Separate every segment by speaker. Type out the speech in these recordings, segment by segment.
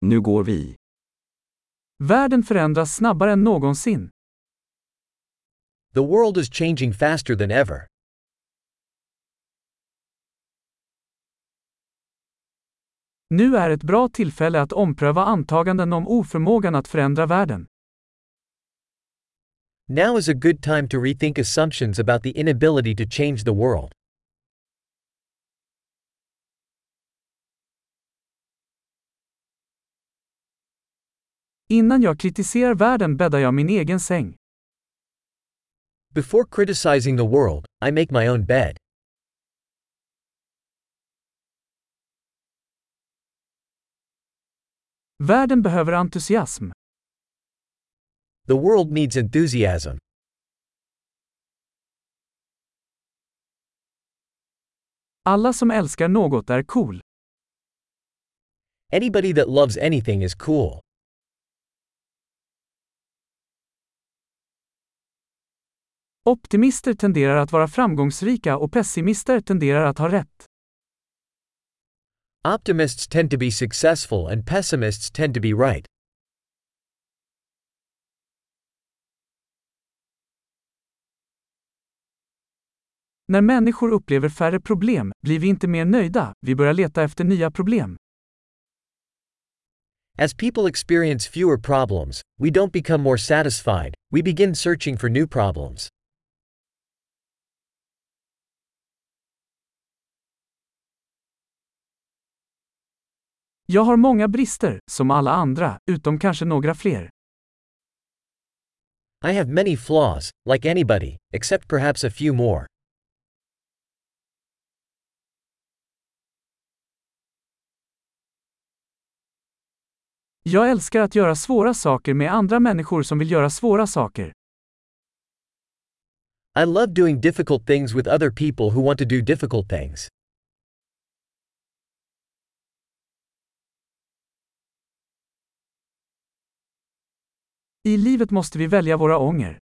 Speaker 1: Nu går vi.
Speaker 2: Världen förändras snabbare än någonsin.
Speaker 3: The world is changing faster than ever.
Speaker 2: Nu är ett bra tillfälle att ompröva antaganden om oförmågan att förändra världen.
Speaker 3: Now is a good time to rethink assumptions about the inability to change the world.
Speaker 2: Innan jag kritiserar världen bäddar jag min egen säng.
Speaker 3: Before criticizing the world, I make my own bed.
Speaker 2: Världen behöver entusiasm.
Speaker 3: The world needs enthusiasm.
Speaker 2: Alla som älskar något är cool.
Speaker 3: Anybody that loves anything is cool.
Speaker 2: Optimister tenderar att vara framgångsrika och pessimister tenderar att ha rätt.
Speaker 3: Optimists tend to be successful and pessimists tend to be right.
Speaker 2: När människor upplever färre problem blir vi inte mer nöjda, vi börjar leta efter nya problem.
Speaker 3: As people experience fewer problems, we don't become more satisfied, we begin searching for new problems.
Speaker 2: Jag har många brister, som alla andra, utom kanske några fler.
Speaker 3: I have many flaws, like anybody, except perhaps a few more.
Speaker 2: Jag älskar att göra svåra saker med andra människor som vill göra svåra saker.
Speaker 3: I love doing difficult things with other people who want to do difficult things.
Speaker 2: I livet måste vi välja våra ånger.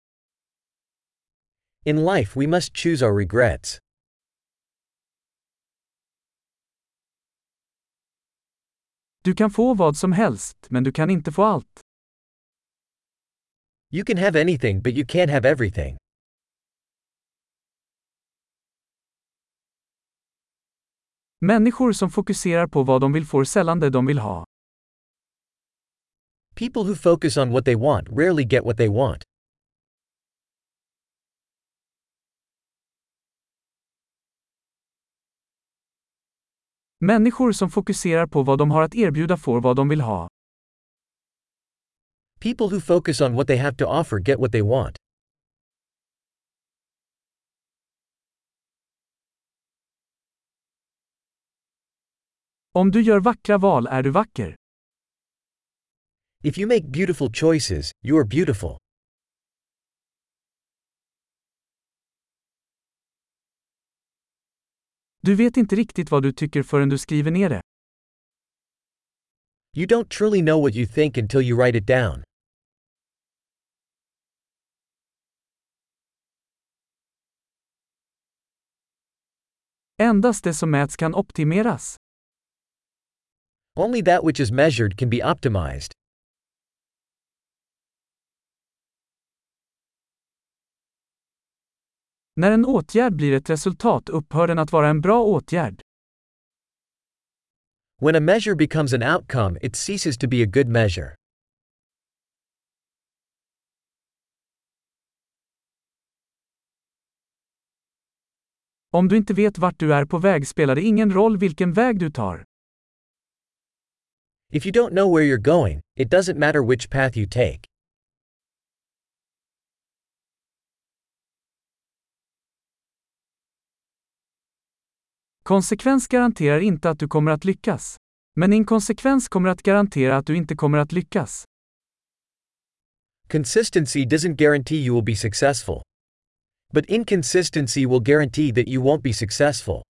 Speaker 3: In life, we must choose our regrets.
Speaker 2: Du kan få vad som helst, men du kan inte få allt.
Speaker 3: You can have anything, but you can't have everything.
Speaker 2: Människor som fokuserar på vad de vill får sällan det de vill ha.
Speaker 3: People who focus on what they want rarely get what they want.
Speaker 2: Människor som fokuserar på vad de har att erbjuda får vad de vill ha.
Speaker 3: People who focus on what they have to offer get what they want.
Speaker 2: Om du gör vackra val är du vacker.
Speaker 3: If you make beautiful choices, you are beautiful.
Speaker 2: Du vet inte riktigt vad du tycker förrän du skriver ner det.
Speaker 3: You don't truly know what you think until you write it down.
Speaker 2: Endast det som mäts kan optimeras.
Speaker 3: Only that which is measured can be optimized.
Speaker 2: När en åtgärd blir ett resultat upphör den att vara en bra åtgärd.
Speaker 3: When a measure becomes an outcome, it ceases to be a good measure.
Speaker 2: Om du inte vet vart du är på väg spelar det ingen roll vilken väg du tar.
Speaker 3: If you don't know where you're going, it doesn't matter which path you take.
Speaker 2: Konsekvens garanterar inte att du kommer att lyckas. Men inkonsekvens kommer att garantera att du inte kommer att lyckas.
Speaker 3: Consistency doesn't guarantee you will be successful. But inconsistency will guarantee that you won't be successful.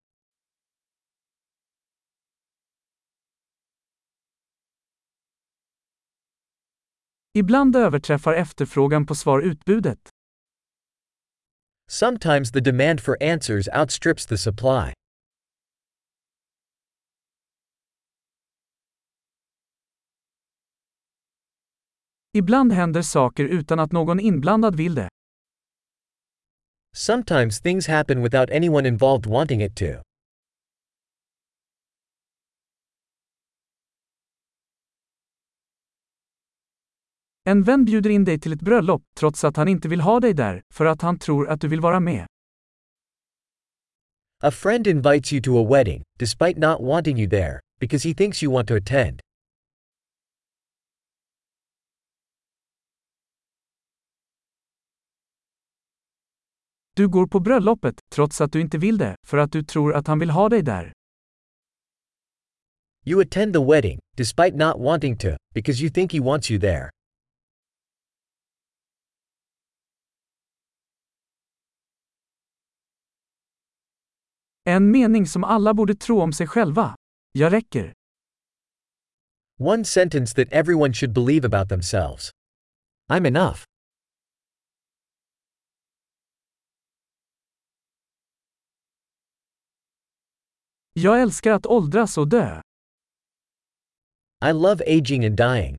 Speaker 2: Ibland överträffar efterfrågan på svar utbudet.
Speaker 3: Sometimes the demand for answers outstrips the supply.
Speaker 2: Ibland händer saker utan att någon inblandad vill det.
Speaker 3: Sometimes things happen without anyone involved wanting it to.
Speaker 2: En vän bjuder in dig till ett bröllop, trots att han inte vill ha dig där, för att han tror att du vill vara med.
Speaker 3: A friend invites you to a wedding, despite not wanting you there, because he thinks you want to attend.
Speaker 2: Du går på bröllopet, trots att du inte vill det, för att du tror att han vill ha dig där.
Speaker 3: You attend the wedding, despite not wanting to, because you think he wants you there.
Speaker 2: En mening som alla borde tro om sig själva. Jag räcker.
Speaker 3: One sentence that everyone should believe about themselves. I'm enough.
Speaker 2: Jag älskar att åldras och dö.
Speaker 3: I love aging and dying.